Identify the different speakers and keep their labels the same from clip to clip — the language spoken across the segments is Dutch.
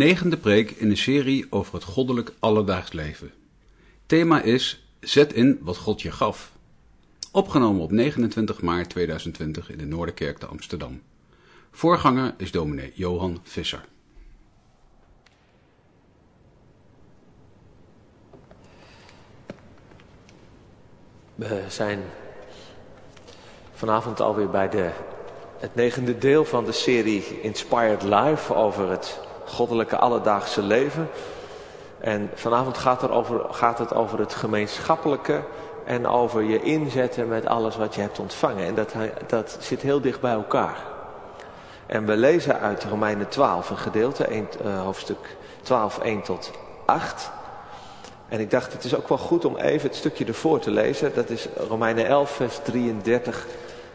Speaker 1: Negende preek in een serie over het goddelijk alledaags leven. Thema is Zet in wat God je gaf. Opgenomen op 29 maart 2020 in de Noorderkerk te Amsterdam. Voorganger is dominee Johan Visser.
Speaker 2: We zijn vanavond alweer bij de, het negende deel van de serie Inspired Life over het goddelijke alledaagse leven. En vanavond gaat, er over, gaat het over het gemeenschappelijke en over je inzetten met alles wat je hebt ontvangen. En dat, dat zit heel dicht bij elkaar. En we lezen uit Romeinen 12 een gedeelte, 1, uh, eh, hoofdstuk 12, 1 tot 8. En ik dacht, het is ook wel goed om even het stukje ervoor te lezen. Dat is Romeinen 11, vers 33.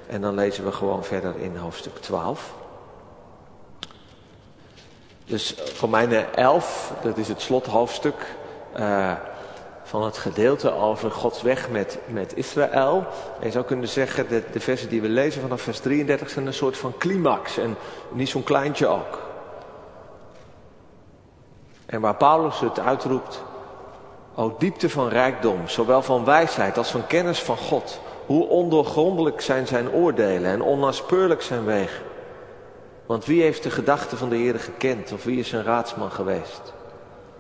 Speaker 2: En dan lezen we gewoon verder in hoofdstuk 12. Dus Romeinen 11, dat is het slothoofdstuk uh, van het gedeelte over Gods weg met, met Israël. En je zou kunnen zeggen dat de versen die we lezen vanaf vers 33 zijn een soort van climax. En niet zo'n kleintje ook. En waar Paulus het uitroept, o diepte van rijkdom, zowel van wijsheid als van kennis van God. Hoe ondoorgrondelijk zijn zijn oordelen en onnaspeurlijk zijn wegen. Want wie heeft de gedachten van de Heer gekend? Of wie is zijn raadsman geweest?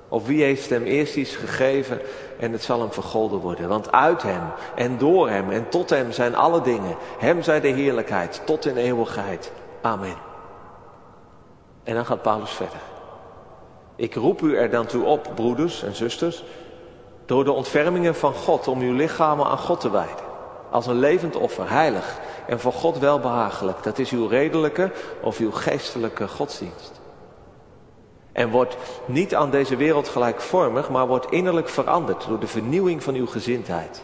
Speaker 2: Of wie heeft hem eerst iets gegeven en het zal hem vergolden worden? Want uit hem en door hem en tot hem zijn alle dingen. Hem zij de heerlijkheid tot in eeuwigheid. Amen. En dan gaat Paulus verder. Ik roep u er dan toe op, broeders en zusters, door de ontfermingen van God om uw lichamen aan God te wijden. Als een levend offer, heilig en voor God welbehagelijk. Dat is uw redelijke of uw geestelijke godsdienst. En wordt niet aan deze wereld gelijkvormig, maar wordt innerlijk veranderd door de vernieuwing van uw gezindheid.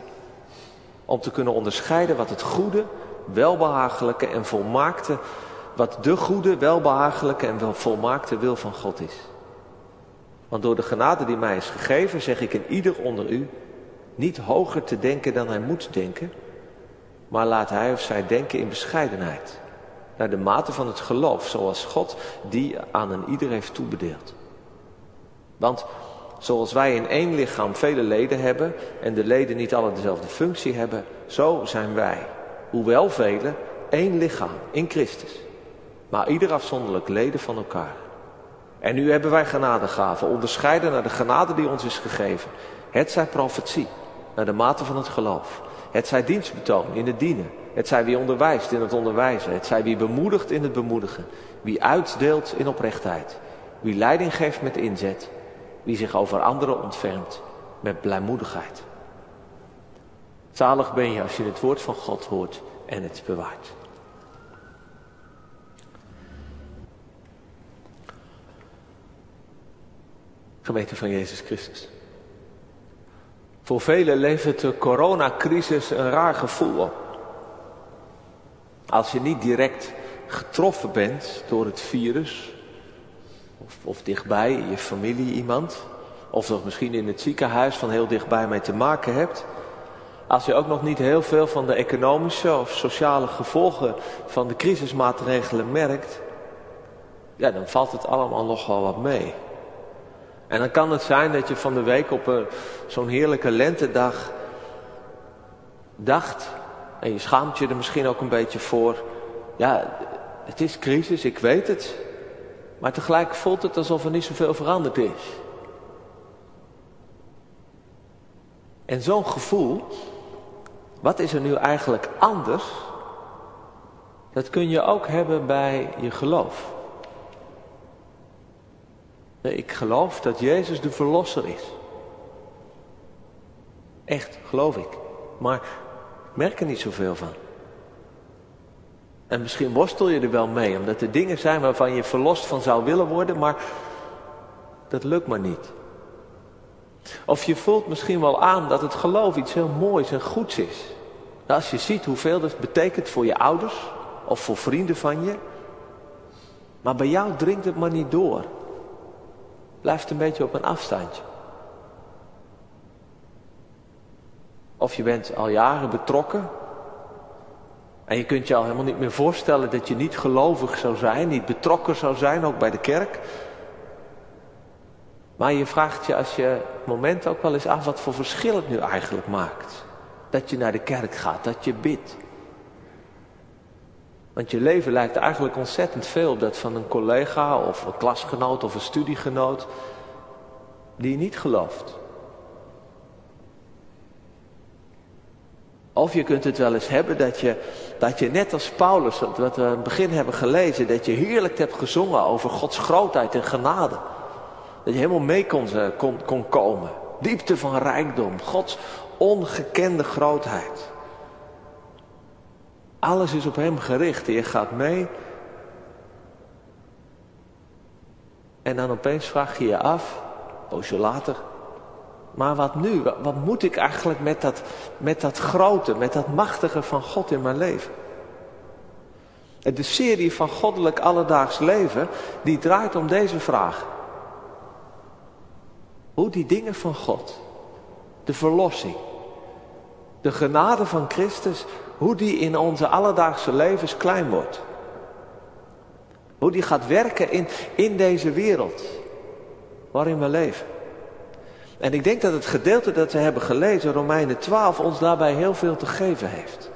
Speaker 2: Om te kunnen onderscheiden wat het goede, welbehagelijke en volmaakte, wat de goede, welbehagelijke en volmaakte wil van God is. Want door de genade die mij is gegeven, zeg ik in ieder onder u, niet hoger te denken dan hij moet denken, maar laat hij of zij denken in bescheidenheid. Naar de mate van het geloof, zoals God die aan een ieder heeft toebedeeld. Want zoals wij in één lichaam vele leden hebben en de leden niet alle dezelfde functie hebben, zo zijn wij, hoewel vele, één lichaam in Christus. Maar ieder afzonderlijk leden van elkaar. En nu hebben wij genadegaven, onderscheiden naar de genade die ons is gegeven. Het zij profetie, naar de mate van het geloof. Het zij dienstbetoon in het dienen. Het zij wie onderwijst in het onderwijzen. Het zij wie bemoedigt in het bemoedigen. Wie uitdeelt in oprechtheid. Wie leiding geeft met inzet. Wie zich over anderen ontfermt met blijmoedigheid. Zalig ben je als je het woord van God hoort en het bewaart. Gemeente van Jezus Christus. Voor velen levert de coronacrisis een raar gevoel op. Als je niet direct getroffen bent door het virus, of, of dichtbij in je familie iemand, of nog misschien in het ziekenhuis van heel dichtbij mee te maken hebt. Als je ook nog niet heel veel van de economische of sociale gevolgen van de crisismaatregelen merkt, ja, dan valt het allemaal nogal wat mee. En dan kan het zijn dat je van de week op zo'n heerlijke lentedag dacht, en je schaamt je er misschien ook een beetje voor, ja, het is crisis, ik weet het, maar tegelijk voelt het alsof er niet zoveel veranderd is. En zo'n gevoel, wat is er nu eigenlijk anders? Dat kun je ook hebben bij je geloof. Ik geloof dat Jezus de Verlosser is. Echt, geloof ik. Maar merk er niet zoveel van. En misschien worstel je er wel mee, omdat er dingen zijn waarvan je verlost van zou willen worden, maar dat lukt maar niet. Of je voelt misschien wel aan dat het geloof iets heel moois en goeds is. Als je ziet hoeveel dat betekent voor je ouders of voor vrienden van je. Maar bij jou dringt het maar niet door blijft een beetje op een afstandje. Of je bent al jaren betrokken. En je kunt je al helemaal niet meer voorstellen dat je niet gelovig zou zijn, niet betrokken zou zijn, ook bij de kerk. Maar je vraagt je als je moment ook wel eens af wat voor verschil het nu eigenlijk maakt. Dat je naar de kerk gaat, dat je bidt. Want je leven lijkt eigenlijk ontzettend veel op dat van een collega of een klasgenoot of een studiegenoot die niet gelooft. Of je kunt het wel eens hebben dat je, dat je net als Paulus, wat we aan het begin hebben gelezen, dat je heerlijk hebt gezongen over Gods grootheid en genade. Dat je helemaal mee kon, eh, kon, kon komen. Diepte van rijkdom, Gods ongekende grootheid. Alles is op Hem gericht en je gaat mee. En dan opeens vraag je je af, poosje later, maar wat nu? Wat moet ik eigenlijk met dat, met dat grote, met dat machtige van God in mijn leven? De serie van goddelijk alledaags leven, die draait om deze vraag. Hoe die dingen van God, de verlossing, de genade van Christus, hoe die in onze alledaagse levens klein wordt. Hoe die gaat werken in, in deze wereld waarin we leven. En ik denk dat het gedeelte dat we hebben gelezen, Romeinen 12, ons daarbij heel veel te geven heeft.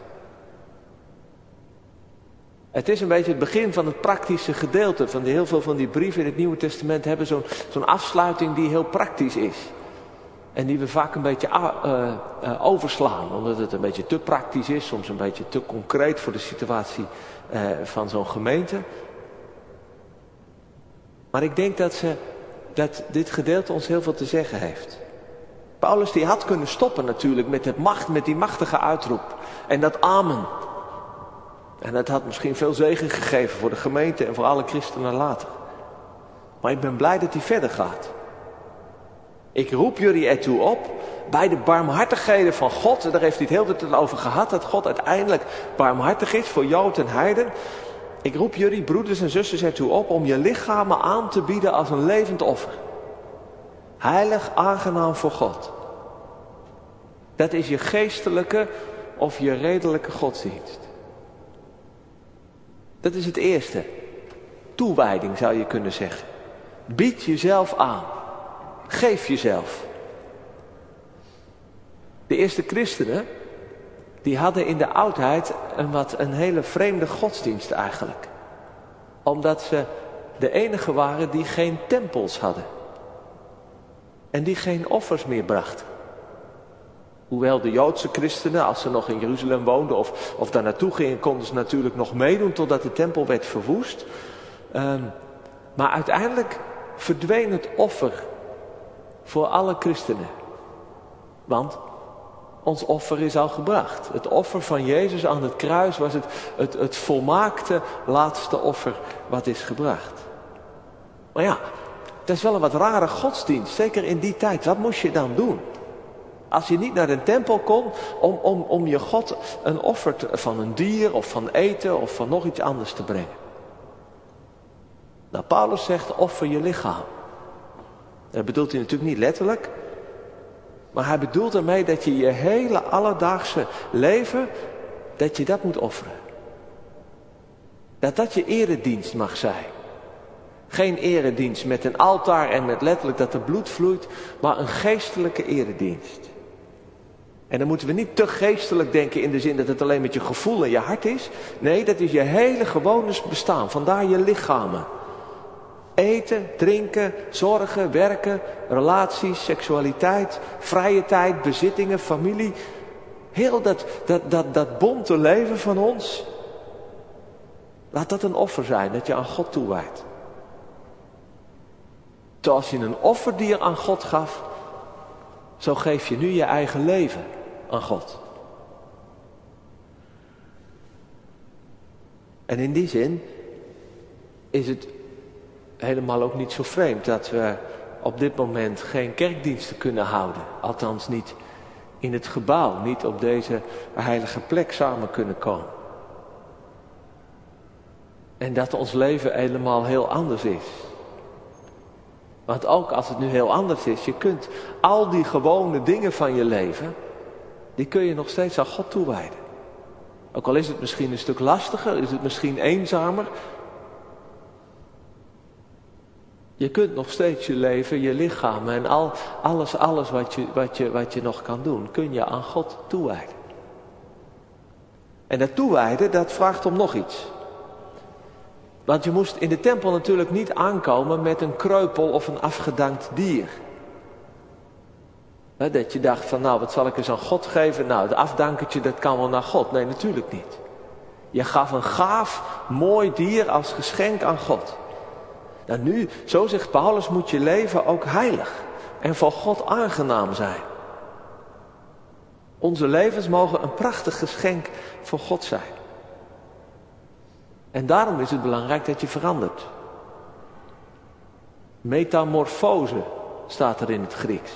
Speaker 2: Het is een beetje het begin van het praktische gedeelte. Van heel veel van die brieven in het Nieuwe Testament hebben zo'n zo'n afsluiting die heel praktisch is. En die we vaak een beetje uh, uh, overslaan, omdat het een beetje te praktisch is, soms een beetje te concreet voor de situatie uh, van zo'n gemeente. Maar ik denk dat ze dat dit gedeelte ons heel veel te zeggen heeft. Paulus die had kunnen stoppen natuurlijk met, het macht, met die machtige uitroep. En dat amen. En dat had misschien veel zegen gegeven voor de gemeente en voor alle christenen later. Maar ik ben blij dat hij verder gaat. Ik roep jullie ertoe op, bij de barmhartigheden van God, daar heeft hij het heel tijd over gehad, dat God uiteindelijk barmhartig is voor Jood en Heiden. Ik roep jullie, broeders en zusters, ertoe op om je lichamen aan te bieden als een levend offer. Heilig, aangenaam voor God. Dat is je geestelijke of je redelijke godsdienst. Dat is het eerste. Toewijding zou je kunnen zeggen. Bied jezelf aan. Geef jezelf. De eerste christenen, die hadden in de oudheid een, wat, een hele vreemde godsdienst eigenlijk. Omdat ze de enige waren die geen tempels hadden. En die geen offers meer brachten. Hoewel de Joodse christenen, als ze nog in Jeruzalem woonden of, of daar naartoe gingen, konden ze natuurlijk nog meedoen totdat de tempel werd verwoest. Um, maar uiteindelijk verdween het offer voor alle christenen. Want ons offer is al gebracht. Het offer van Jezus aan het kruis was het, het, het volmaakte laatste offer wat is gebracht. Maar ja, dat is wel een wat rare godsdienst, zeker in die tijd. Wat moest je dan doen? Als je niet naar een tempel kon om, om, om je God een offer van een dier of van eten of van nog iets anders te brengen. Nou, Paulus zegt offer je lichaam. Dat bedoelt hij natuurlijk niet letterlijk. Maar hij bedoelt ermee dat je je hele alledaagse leven, dat je dat moet offeren. Dat dat je eredienst mag zijn. Geen eredienst met een altaar en met letterlijk dat er bloed vloeit, maar een geestelijke eredienst. En dan moeten we niet te geestelijk denken in de zin dat het alleen met je gevoel en je hart is. Nee, dat is je hele gewone bestaan. Vandaar je lichamen. Eten, drinken, zorgen, werken, relaties, seksualiteit, vrije tijd, bezittingen, familie. Heel dat, dat, dat, dat bonte leven van ons. Laat dat een offer zijn dat je aan God toewijdt. Zoals je een offerdier aan God gaf, zo geef je nu je eigen leven aan God. En in die zin is het helemaal ook niet zo vreemd dat we op dit moment geen kerkdiensten kunnen houden. Althans niet in het gebouw, niet op deze heilige plek samen kunnen komen. En dat ons leven helemaal heel anders is. Want ook als het nu heel anders is, je kunt al die gewone dingen van je leven, die kun je nog steeds aan God toewijden. Ook al is het misschien een stuk lastiger, is het misschien eenzamer. Je kunt nog steeds je leven, je lichaam en al, alles, alles wat je, wat, je, wat je nog kan doen, kun je aan God toewijden. En dat toewijden, dat vraagt om nog iets. Want je moest in de tempel natuurlijk niet aankomen met een kreupel of een afgedankt dier. dat je dacht van nou wat zal ik eens aan God geven? Nou het afdankertje dat kan wel naar God. Nee natuurlijk niet. Je gaf een gaaf, mooi dier als geschenk aan God. Nou nu, zo zegt Paulus, moet je leven ook heilig en voor God aangenaam zijn. Onze levens mogen een prachtig geschenk voor God zijn. En daarom is het belangrijk dat je verandert. Metamorfose staat er in het Grieks.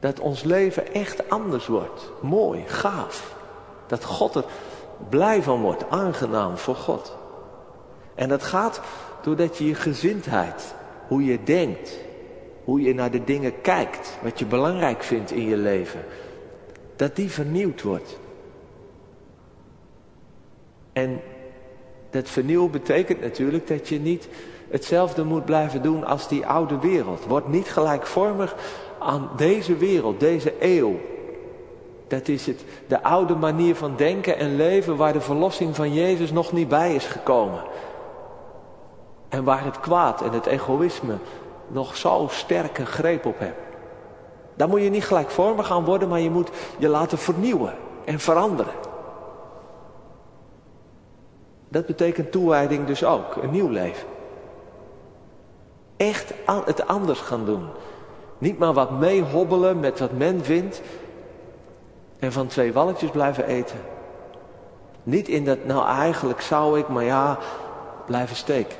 Speaker 2: Dat ons leven echt anders wordt. Mooi, gaaf. Dat God er blij van wordt, aangenaam voor God. En dat gaat doordat je je gezindheid, hoe je denkt, hoe je naar de dingen kijkt, wat je belangrijk vindt in je leven, dat die vernieuwd wordt. En dat vernieuwen betekent natuurlijk dat je niet hetzelfde moet blijven doen als die oude wereld. Word niet gelijkvormig aan deze wereld, deze eeuw. Dat is het, de oude manier van denken en leven waar de verlossing van Jezus nog niet bij is gekomen. En waar het kwaad en het egoïsme nog zo sterke greep op hebben. Daar moet je niet gelijkvormig aan worden, maar je moet je laten vernieuwen en veranderen. Dat betekent toewijding dus ook, een nieuw leven. Echt het anders gaan doen. Niet maar wat meehobbelen met wat men vindt en van twee walletjes blijven eten. Niet in dat, nou eigenlijk zou ik, maar ja, blijven steken.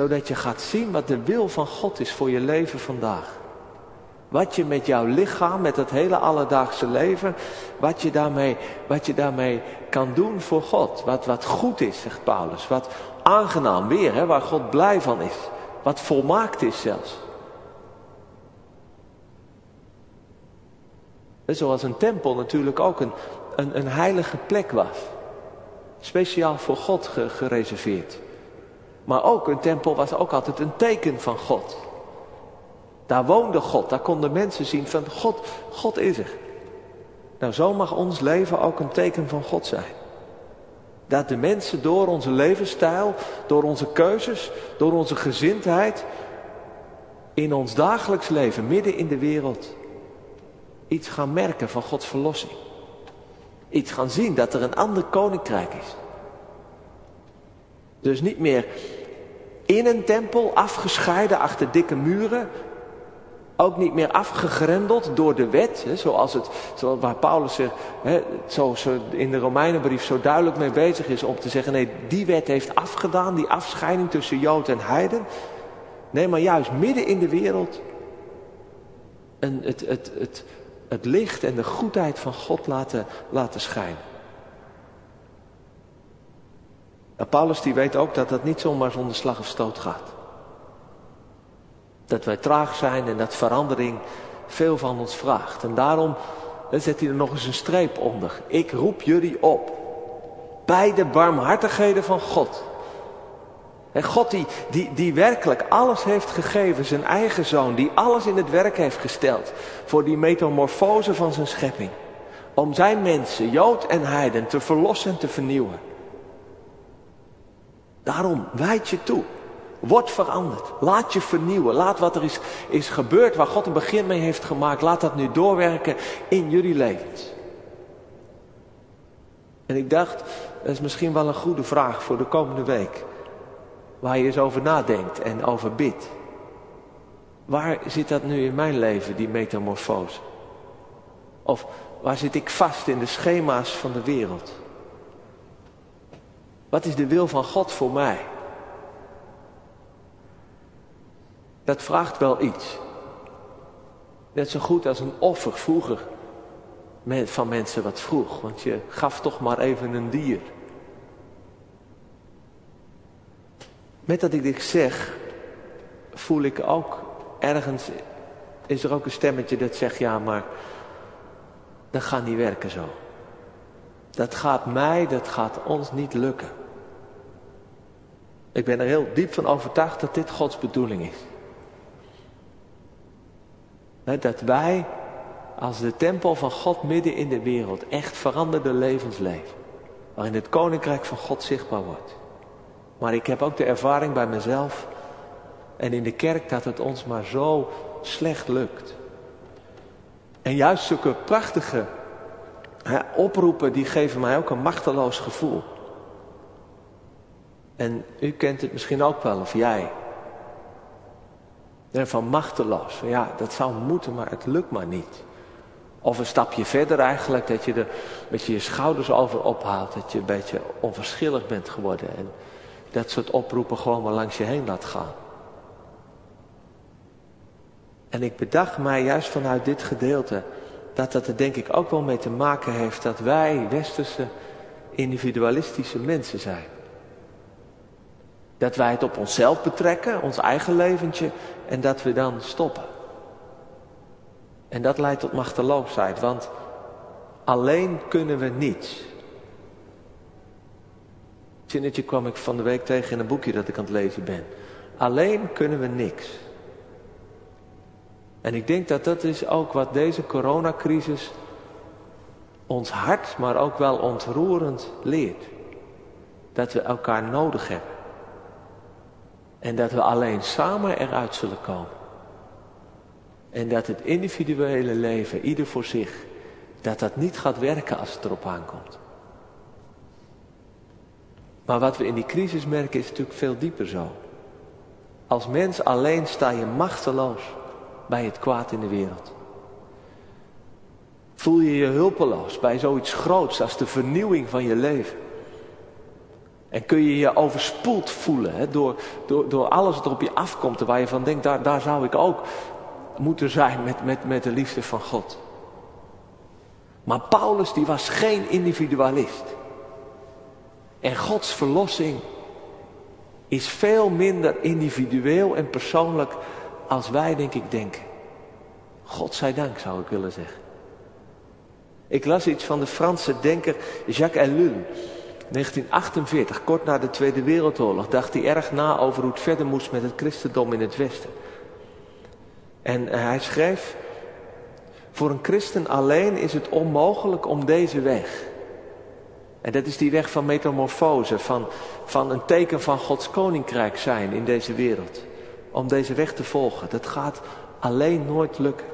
Speaker 2: Zodat je gaat zien wat de wil van God is voor je leven vandaag. Wat je met jouw lichaam, met het hele alledaagse leven, wat je daarmee, wat je daarmee kan doen voor God. Wat, wat goed is, zegt Paulus. Wat aangenaam weer, hè, waar God blij van is. Wat volmaakt is zelfs. Zoals een tempel natuurlijk ook een, een, een heilige plek was. Speciaal voor God gereserveerd. Maar ook een tempel was ook altijd een teken van God. Daar woonde God, daar konden mensen zien van God, God is er. Nou, zo mag ons leven ook een teken van God zijn. Dat de mensen door onze levensstijl, door onze keuzes, door onze gezindheid, in ons dagelijks leven, midden in de wereld, iets gaan merken van Gods verlossing. Iets gaan zien dat er een ander koninkrijk is. Dus niet meer in een tempel, afgescheiden achter dikke muren. Ook niet meer afgegrendeld door de wet, hè, zoals het, zoals waar Paulus er, hè, in de Romeinenbrief zo duidelijk mee bezig is om te zeggen, nee, die wet heeft afgedaan, die afscheiding tussen Jood en Heiden. Nee, maar juist midden in de wereld en het, het, het, het licht en de goedheid van God laten, laten schijnen. En Paulus die weet ook dat dat niet zomaar zonder slag of stoot gaat. Dat wij traag zijn en dat verandering veel van ons vraagt. En daarom zet hij er nog eens een streep onder. Ik roep jullie op. Bij de barmhartigheden van God. En God die, die, die werkelijk alles heeft gegeven, zijn eigen zoon, die alles in het werk heeft gesteld voor die metamorfose van zijn schepping. Om zijn mensen, Jood en Heiden, te verlossen en te vernieuwen. Daarom wijd je toe. Word veranderd. Laat je vernieuwen. Laat wat er is, is gebeurd, waar God een begin mee heeft gemaakt, laat dat nu doorwerken in jullie levens. En ik dacht, dat is misschien wel een goede vraag voor de komende week. Waar je eens over nadenkt en over bidt. Waar zit dat nu in mijn leven, die metamorfose? Of waar zit ik vast in de schema's van de wereld? Wat is de wil van God voor mij? Dat vraagt wel iets. Net zo goed als een offer vroeger van mensen wat vroeg. Want je gaf toch maar even een dier. Met dat ik dit zeg, voel ik ook ergens, is er ook een stemmetje dat zegt, ja maar, dat gaat niet werken zo. Dat gaat mij, dat gaat ons niet lukken. Ik ben er heel diep van overtuigd dat dit Gods bedoeling is. Dat wij als de tempel van God midden in de wereld echt veranderde levens leven. Waarin het koninkrijk van God zichtbaar wordt. Maar ik heb ook de ervaring bij mezelf en in de kerk dat het ons maar zo slecht lukt. En juist zulke prachtige oproepen, die geven mij ook een machteloos gevoel. En u kent het misschien ook wel, of jij. Van machteloos. Ja, dat zou moeten, maar het lukt maar niet. Of een stapje verder eigenlijk, dat je er met je schouders over ophaalt. Dat je een beetje onverschillig bent geworden. En dat soort oproepen gewoon maar langs je heen laat gaan. En ik bedacht mij juist vanuit dit gedeelte dat dat er denk ik ook wel mee te maken heeft dat wij westerse individualistische mensen zijn. Dat wij het op onszelf betrekken, ons eigen leventje, en dat we dan stoppen. En dat leidt tot machteloosheid, want alleen kunnen we niets. Zinnetje kwam ik van de week tegen in een boekje dat ik aan het lezen ben. Alleen kunnen we niks. En ik denk dat dat is ook wat deze coronacrisis ons hart, maar ook wel ontroerend leert. Dat we elkaar nodig hebben. En dat we alleen samen eruit zullen komen. En dat het individuele leven, ieder voor zich, dat dat niet gaat werken als het erop aankomt. Maar wat we in die crisis merken is natuurlijk veel dieper zo. Als mens alleen sta je machteloos bij het kwaad in de wereld. Voel je je hulpeloos bij zoiets groots als de vernieuwing van je leven. En kun je je overspoeld voelen hè, door, door, door alles wat op je afkomt, waar je van denkt, daar, daar zou ik ook moeten zijn met, met, met de liefde van God. Maar Paulus die was geen individualist. En Gods verlossing is veel minder individueel en persoonlijk als wij denk ik denken. God zij dank zou ik willen zeggen. Ik las iets van de Franse denker Jacques Ellul. 1948, kort na de Tweede Wereldoorlog, dacht hij erg na over hoe het verder moest met het christendom in het Westen. En hij schreef, voor een christen alleen is het onmogelijk om deze weg. En dat is die weg van metamorfose, van, van een teken van Gods koninkrijk zijn in deze wereld. Om deze weg te volgen. Dat gaat alleen nooit lukken.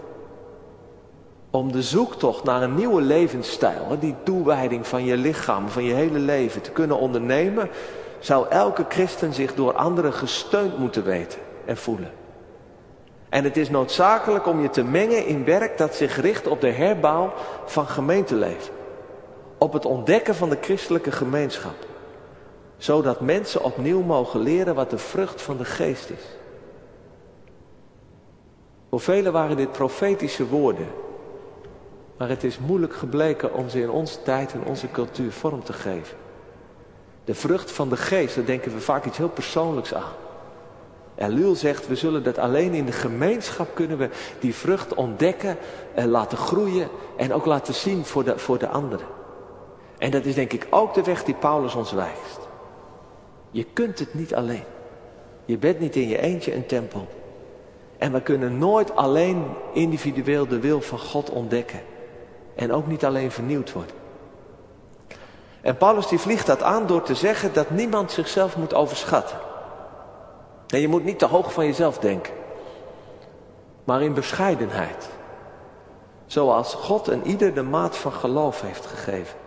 Speaker 2: Om de zoektocht naar een nieuwe levensstijl, die toewijding van je lichaam, van je hele leven te kunnen ondernemen, zou elke christen zich door anderen gesteund moeten weten en voelen. En het is noodzakelijk om je te mengen in werk dat zich richt op de herbouw van gemeenteleven. Op het ontdekken van de christelijke gemeenschap. Zodat mensen opnieuw mogen leren wat de vrucht van de geest is. Voor velen waren dit profetische woorden. Maar het is moeilijk gebleken om ze in onze tijd en onze cultuur vorm te geven. De vrucht van de geest, daar denken we vaak iets heel persoonlijks aan. Elul zegt, we zullen dat alleen in de gemeenschap kunnen we die vrucht ontdekken, en laten groeien en ook laten zien voor de, voor de anderen. En dat is denk ik ook de weg die Paulus ons wijst. Je kunt het niet alleen. Je bent niet in je eentje een tempel. En we kunnen nooit alleen individueel de wil van God ontdekken. En ook niet alleen vernieuwd worden. En Paulus die vliegt dat aan door te zeggen dat niemand zichzelf moet overschatten. En je moet niet te hoog van jezelf denken. Maar in bescheidenheid. Zoals God en ieder de maat van geloof heeft gegeven.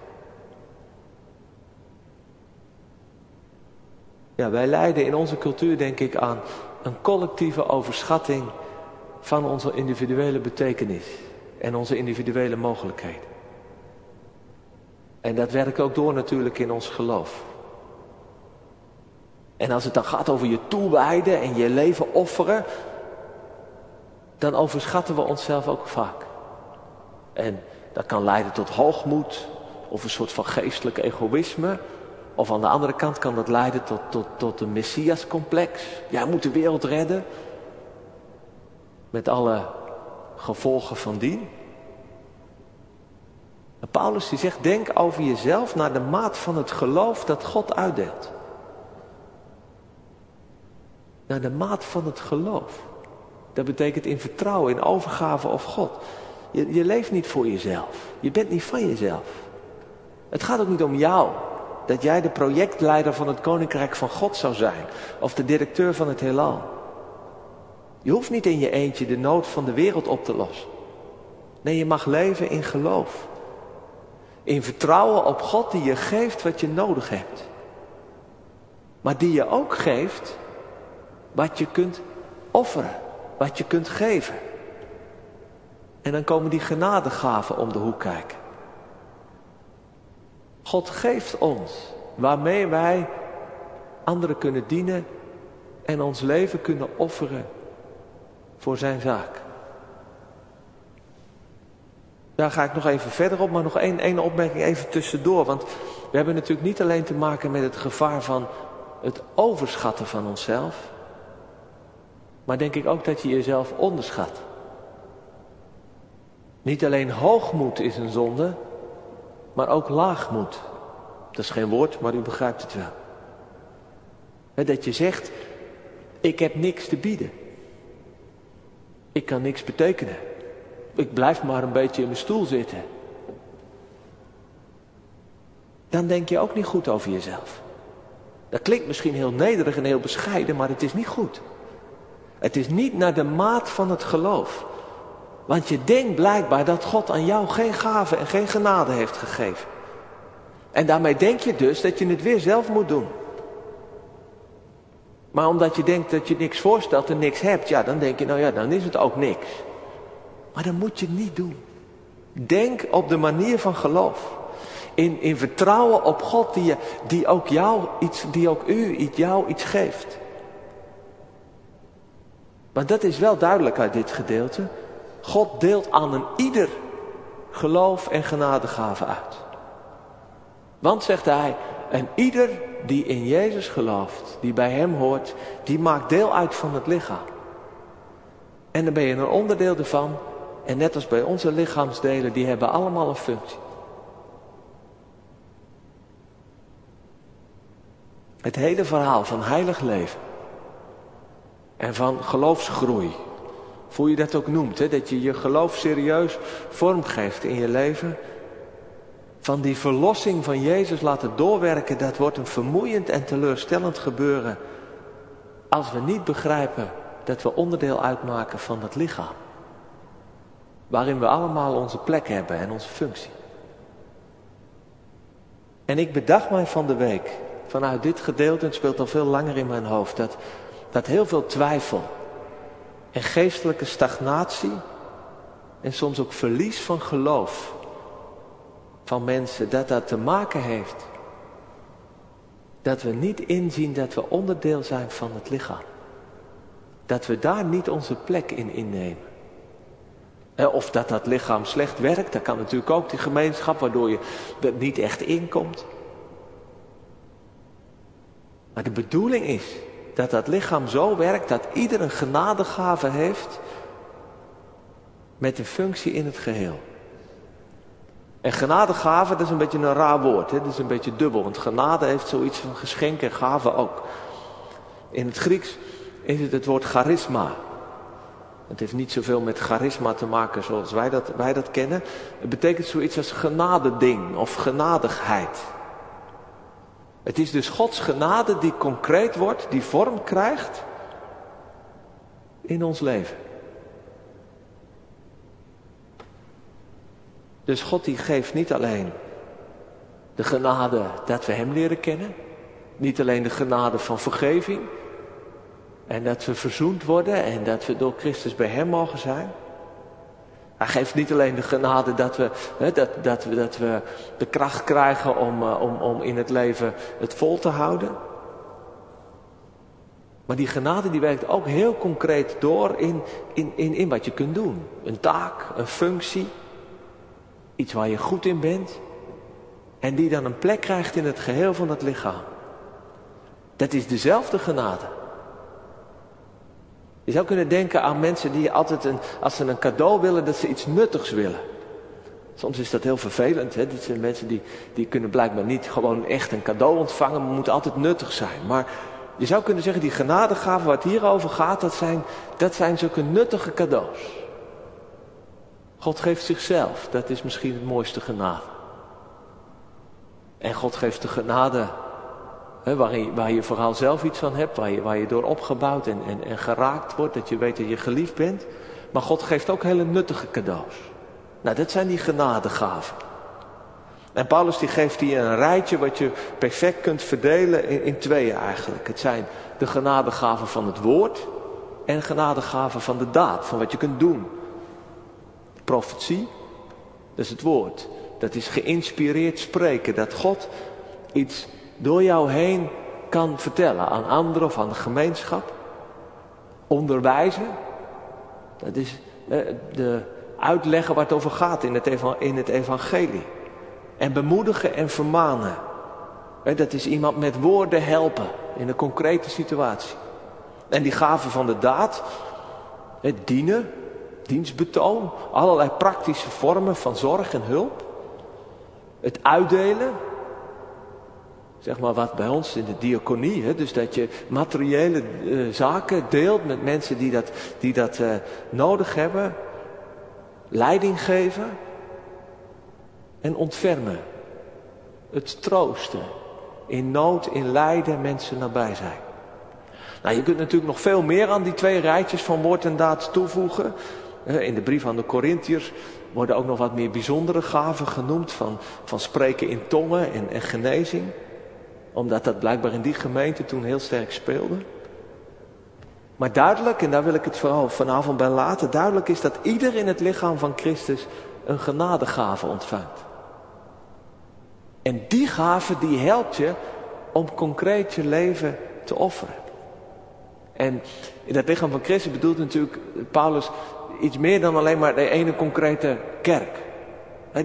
Speaker 2: Ja, wij lijden in onze cultuur denk ik aan een collectieve overschatting van onze individuele betekenis en onze individuele mogelijkheden. En dat werkt ook door natuurlijk in ons geloof. En als het dan gaat over je toewijden en je leven offeren, dan overschatten we onszelf ook vaak. En dat kan leiden tot hoogmoed of een soort van geestelijk egoïsme. Of aan de andere kant kan dat leiden tot, tot, tot een messiascomplex. Jij moet de wereld redden. Met alle gevolgen van dien. En Paulus die zegt, denk over jezelf naar de maat van het geloof dat God uitdeelt. Naar de maat van het geloof. Dat betekent in vertrouwen, in overgave op God. Je, je leeft niet voor jezelf. Je bent niet van jezelf. Het gaat ook niet om jou. Dat jij de projectleider van het Koninkrijk van God zou zijn. Of de directeur van het heelal. Je hoeft niet in je eentje de nood van de wereld op te lossen. Nee, je mag leven in geloof. In vertrouwen op God die je geeft wat je nodig hebt. Maar die je ook geeft wat je kunt offeren, wat je kunt geven. En dan komen die genadegaven om de hoek kijken. God geeft ons waarmee wij anderen kunnen dienen en ons leven kunnen offeren voor zijn zaak. Daar ga ik nog even verder op, maar nog één, één opmerking even tussendoor. Want we hebben natuurlijk niet alleen te maken met het gevaar van het overschatten van onszelf. Maar denk ik ook dat je jezelf onderschat. Niet alleen hoogmoed is een zonde, maar ook laagmoed. Dat is geen woord, maar u begrijpt het wel. Dat je zegt, ik heb niks te bieden. Ik kan niks betekenen. Ik blijf maar een beetje in mijn stoel zitten. Dan denk je ook niet goed over jezelf. Dat klinkt misschien heel nederig en heel bescheiden, maar het is niet goed. Het is niet naar de maat van het geloof. Want je denkt blijkbaar dat God aan jou geen gave en geen genade heeft gegeven. En daarmee denk je dus dat je het weer zelf moet doen. Maar omdat je denkt dat je niks voorstelt en niks hebt, ja, dan denk je, nou ja, dan is het ook niks. Maar dat moet je niet doen. Denk op de manier van geloof. In, in vertrouwen op God die, je, die ook jou iets, die ook u, iets, jou iets geeft. Maar dat is wel duidelijk uit dit gedeelte. God deelt aan een ieder geloof en genadegave uit. Want, zegt hij, en ieder die in Jezus gelooft, die bij Hem hoort, die maakt deel uit van het lichaam. En dan ben je een onderdeel ervan. En net als bij onze lichaamsdelen, die hebben allemaal een functie. Het hele verhaal van heilig leven en van geloofsgroei, hoe je dat ook noemt, hè, dat je je geloof serieus vormgeeft in je leven, van die verlossing van Jezus laten doorwerken, dat wordt een vermoeiend en teleurstellend gebeuren als we niet begrijpen dat we onderdeel uitmaken van het lichaam. Waarin we allemaal onze plek hebben en onze functie. En ik bedacht mij van de week, vanuit dit gedeelte, het speelt al veel langer in mijn hoofd, dat, dat heel veel twijfel en geestelijke stagnatie en soms ook verlies van geloof van mensen, dat dat te maken heeft dat we niet inzien dat we onderdeel zijn van het lichaam. Dat we daar niet onze plek in innemen. Of dat dat lichaam slecht werkt, dat kan natuurlijk ook die gemeenschap, waardoor je er niet echt inkomt. Maar de bedoeling is dat dat lichaam zo werkt dat ieder een genadegave heeft met een functie in het geheel. En genadegave, dat is een beetje een raar woord. Hè? Dat is een beetje dubbel, want genade heeft zoiets van geschenk en gave ook. In het Grieks is het het woord charisma. Het heeft niet zoveel met charisma te maken zoals wij dat, wij dat kennen. Het betekent zoiets als genadeding of genadigheid. Het is dus Gods genade die concreet wordt, die vorm krijgt in ons leven. Dus God die geeft niet alleen de genade dat we Hem leren kennen. Niet alleen de genade van vergeving. En dat we verzoend worden en dat we door Christus bij Hem mogen zijn. Hij geeft niet alleen de genade dat we, hè, dat, dat we, dat we de kracht krijgen om, uh, om, om in het leven het vol te houden. Maar die genade die werkt ook heel concreet door in, in, in, in wat je kunt doen. Een taak, een functie, iets waar je goed in bent. En die dan een plek krijgt in het geheel van het lichaam. Dat is dezelfde genade. Je zou kunnen denken aan mensen die altijd, een, als ze een cadeau willen, dat ze iets nuttigs willen. Soms is dat heel vervelend. Hè? Dit zijn mensen die, die kunnen blijkbaar niet gewoon echt een cadeau ontvangen, maar moeten altijd nuttig zijn. Maar Je zou kunnen zeggen, die genadegaven waar het hier over gaat, dat zijn, dat zijn zulke nuttige cadeaus. God geeft zichzelf, dat is misschien het mooiste genade. En God geeft de genade waar, je, waar je vooral zelf iets van hebt, waar je, waar je door opgebouwd en, en, en geraakt wordt, dat je weet dat je geliefd bent. Maar God geeft ook hele nuttige cadeaus. Nou, dat zijn die genadegaven. En Paulus die geeft hier een rijtje wat je perfect kunt verdelen in, in tweeën eigenlijk. Het zijn de genadegaven van het woord en genadegaven van de daad, van wat je kunt doen. Profetie, dat is het woord. Dat is geïnspireerd spreken, dat God iets door jou heen kan vertellen aan anderen of aan de gemeenschap. Onderwijzen, dat is eh, de uitleggen waar het over gaat in het, evangelie. En bemoedigen en vermanen. Dat is iemand met woorden helpen in een concrete situatie. En die gaven van de daad, het dienen, dienstbetoon, allerlei praktische vormen van zorg en hulp. Het uitdelen, zeg maar wat bij ons in de diaconie, hè, dus dat je materiële uh, zaken deelt met mensen die dat, die dat uh, nodig hebben. Leiding geven en ontfermen. Het troosten. In nood, in lijden mensen nabij zijn. Nou, je kunt natuurlijk nog veel meer aan die twee rijtjes van woord en daad toevoegen. In de brief aan de Corinthiërs worden ook nog wat meer bijzondere gaven genoemd. Van, van spreken in tongen en, en genezing. Omdat dat blijkbaar in die gemeente toen heel sterk speelde. Maar duidelijk, en daar wil ik het vooral vanavond bij laten. Duidelijk is dat ieder in het lichaam van Christus een genadegave ontvangt. En die gave die helpt je om concreet je leven te offeren. En in dat lichaam van Christus bedoelt natuurlijk Paulus iets meer dan alleen maar de ene concrete kerk.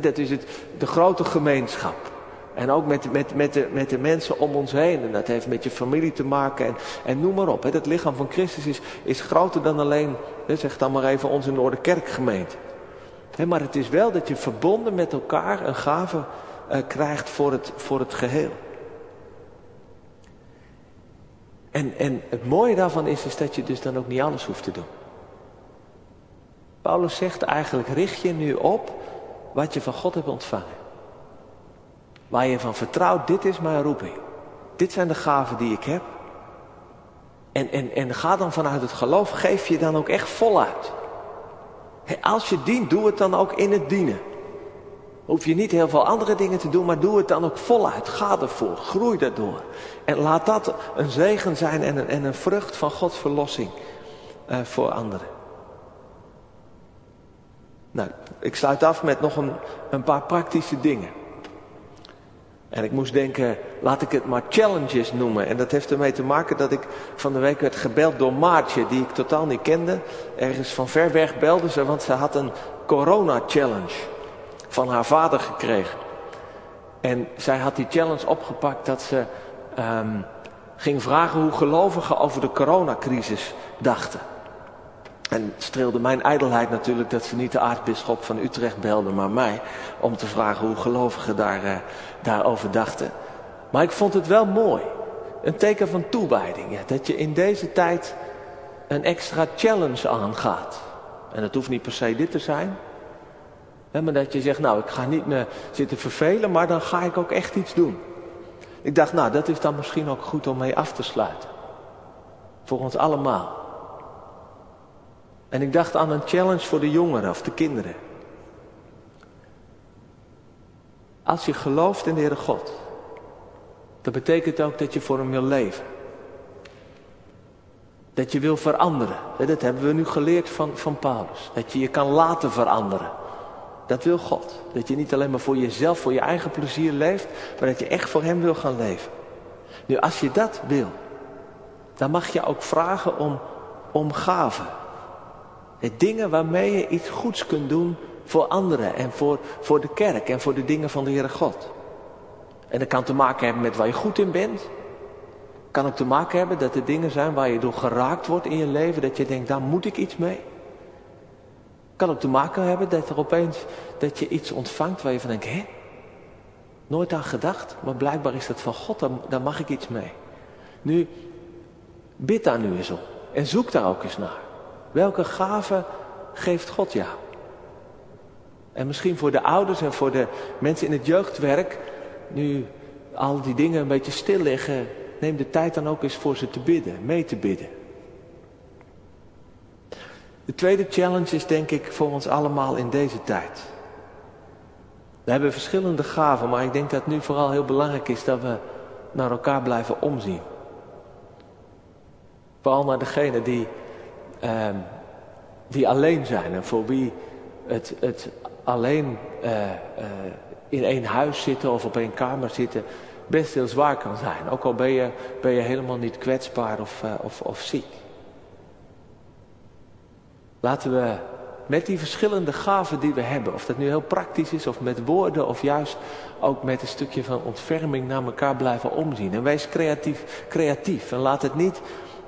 Speaker 2: dat is het, de grote gemeenschap. En ook met, met, met, de, met de mensen om ons heen. En dat heeft met je familie te maken. En, en noem maar op. He, het lichaam van Christus is, is groter dan alleen, zeg dan maar even, onze Noorderkerkgemeente. He, maar het is wel dat je verbonden met elkaar een gave uh, krijgt voor het, voor het geheel. En, en het mooie daarvan is, is dat je dus dan ook niet alles hoeft te doen. Paulus zegt eigenlijk, richt je nu op wat je van God hebt ontvangen. Waar je van vertrouwt, dit is mijn roeping. Dit zijn de gaven die ik heb. En, en, en ga dan vanuit het geloof, geef je dan ook echt voluit. Als je dient, doe het dan ook in het dienen. Hoef je niet heel veel andere dingen te doen, maar doe het dan ook voluit. Ga ervoor, groei daardoor. En laat dat een zegen zijn en een, en een vrucht van Gods verlossing uh, voor anderen. Nou, ik sluit af met nog een, een paar praktische dingen. En ik moest denken, laat ik het maar challenges noemen. En dat heeft ermee te maken dat ik van de week werd gebeld door Maartje, die ik totaal niet kende. Ergens van ver weg belde ze, want ze had een corona-challenge van haar vader gekregen. En zij had die challenge opgepakt dat ze um, ging vragen hoe gelovigen over de coronacrisis dachten. En het streelde mijn ijdelheid natuurlijk dat ze niet de aartsbisschop van Utrecht belde, maar mij. Om te vragen hoe gelovigen daar, uh, daarover dachten. Maar ik vond het wel mooi. Een teken van toewijding. Dat je in deze tijd een extra challenge aangaat. En het hoeft niet per se dit te zijn. Maar dat je zegt, nou ik ga niet meer zitten vervelen, maar dan ga ik ook echt iets doen. Ik dacht, nou dat is dan misschien ook goed om mee af te sluiten. Voor ons allemaal. En ik dacht aan een challenge voor de jongeren of de kinderen. Als je gelooft in de Heere God, dat betekent ook dat je voor Hem wil leven. Dat je wil veranderen. Dat hebben we nu geleerd van, van Paulus. Dat je je kan laten veranderen. Dat wil God. Dat je niet alleen maar voor jezelf, voor je eigen plezier leeft, maar dat je echt voor Hem wil gaan leven. Nu, als je dat wil, dan mag je ook vragen om, om gaven. Dingen waarmee je iets goeds kunt doen voor anderen en voor, voor de kerk en voor de dingen van de Heere God. En dat kan te maken hebben met waar je goed in bent. Kan ook te maken hebben dat er dingen zijn waar je door geraakt wordt in je leven, dat je denkt, daar moet ik iets mee. Kan ook te maken hebben dat er opeens dat je iets ontvangt waar je van denkt, hè? Nooit aan gedacht, maar blijkbaar is dat van God, daar, daar mag ik iets mee. Nu, Bid daar nu eens om en zoek daar ook eens naar. Welke gave geeft God jou? En misschien voor de ouders en voor de mensen in het jeugdwerk, nu al die dingen een beetje stil liggen, neem de tijd dan ook eens voor ze te bidden, mee te bidden. De tweede challenge is denk ik voor ons allemaal in deze tijd. We hebben verschillende gaven, maar ik denk dat het nu vooral heel belangrijk is dat we naar elkaar blijven omzien. Vooral naar degenen die, ehm, die alleen zijn en voor wie het, het alleen uh, uh, in één huis zitten of op één kamer zitten best heel zwaar kan zijn. Ook al ben je, ben je helemaal niet kwetsbaar of, uh, of, of ziek. Laten we met die verschillende gaven die we hebben, of dat nu heel praktisch is of met woorden of juist ook met een stukje van ontferming naar elkaar blijven omzien. En wees creatief, creatief en laat het niet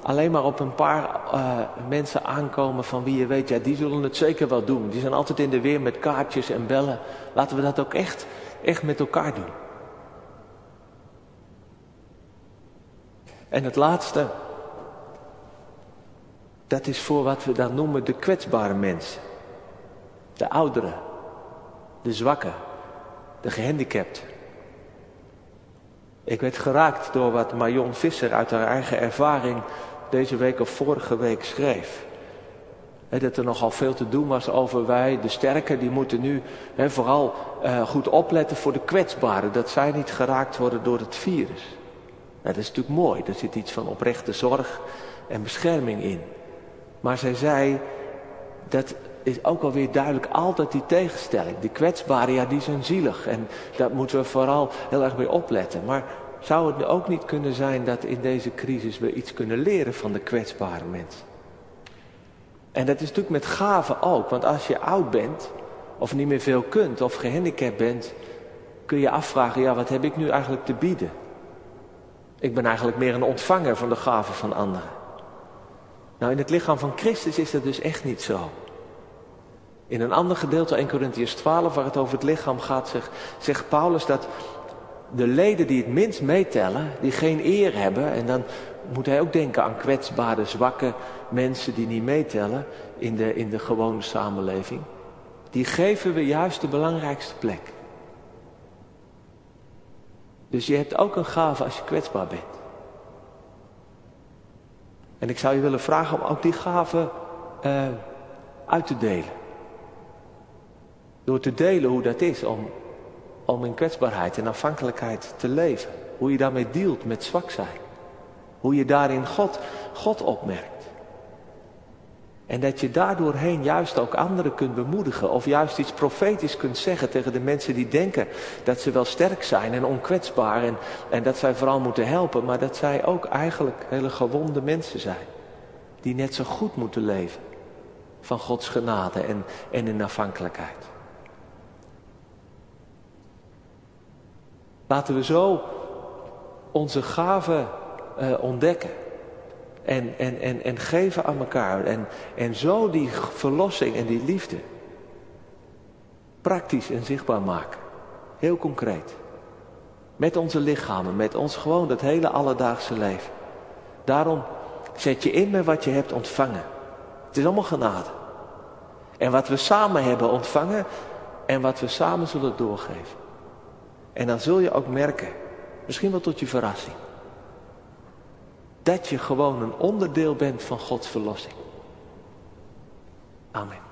Speaker 2: alleen maar op een paar uh, mensen aankomen van wie je weet, ja die zullen het zeker wel doen. Die zijn altijd in de weer met kaartjes en bellen. Laten we dat ook echt, echt met elkaar doen. En het laatste, dat is voor wat we dan noemen de kwetsbare mensen. De ouderen, de zwakken, de gehandicapten. Ik werd geraakt door wat Marion Visser uit haar eigen ervaring deze week of vorige week schreef. dat er nogal veel te doen was over wij, de sterken, die moeten nu vooral uh, goed opletten voor de kwetsbaren. Dat zij niet geraakt worden door het virus. Nou, dat is natuurlijk mooi, er zit iets van oprechte zorg en bescherming in. Maar zij zei, dat is ook alweer duidelijk altijd die tegenstelling. Die kwetsbaren, ja, die zijn zielig. En daar moeten we vooral heel erg mee opletten. Maar zou het ook niet kunnen zijn dat in deze crisis we iets kunnen leren van de kwetsbare mensen? En dat is natuurlijk met gaven ook. Want als je oud bent, of niet meer veel kunt, of gehandicapt bent, kun je afvragen, ja, wat heb ik nu eigenlijk te bieden? Ik ben eigenlijk meer een ontvanger van de gaven van anderen. Nou, in het lichaam van Christus is dat dus echt niet zo. In een ander gedeelte, 1 Corinthians 12, waar het over het lichaam gaat, zegt, zegt Paulus dat de leden die het minst meetellen, die geen eer hebben, en dan moet hij ook denken aan kwetsbare, zwakke mensen die niet meetellen in de, in de gewone samenleving, die geven we juist de belangrijkste plek. Dus je hebt ook een gave als je kwetsbaar bent. En ik zou je willen vragen om ook die gave uh, uit te delen. Door te delen hoe dat is om, om in kwetsbaarheid en afhankelijkheid te leven. Hoe je daarmee dealt met zwak zijn. Hoe je daarin God, God opmerkt. En dat je daardoorheen juist ook anderen kunt bemoedigen. Of juist iets profetisch kunt zeggen tegen de mensen die denken dat ze wel sterk zijn en onkwetsbaar. En, en dat zij vooral moeten helpen. Maar dat zij ook eigenlijk hele gewonde mensen zijn. Die net zo goed moeten leven. Van Gods genade en, en in afhankelijkheid. Laten we zo onze gaven uh, ontdekken. En, en, en, en geven aan elkaar. En, en zo die verlossing en die liefde praktisch en zichtbaar maken. Heel concreet. Met onze lichamen, met ons gewoon dat hele alledaagse leven. Daarom zet je in met wat je hebt ontvangen. Het is allemaal genade. En wat we samen hebben ontvangen en wat we samen zullen doorgeven. En dan zul je ook merken, misschien wel tot je verrassing, dat je gewoon een onderdeel bent van Gods verlossing. Amen.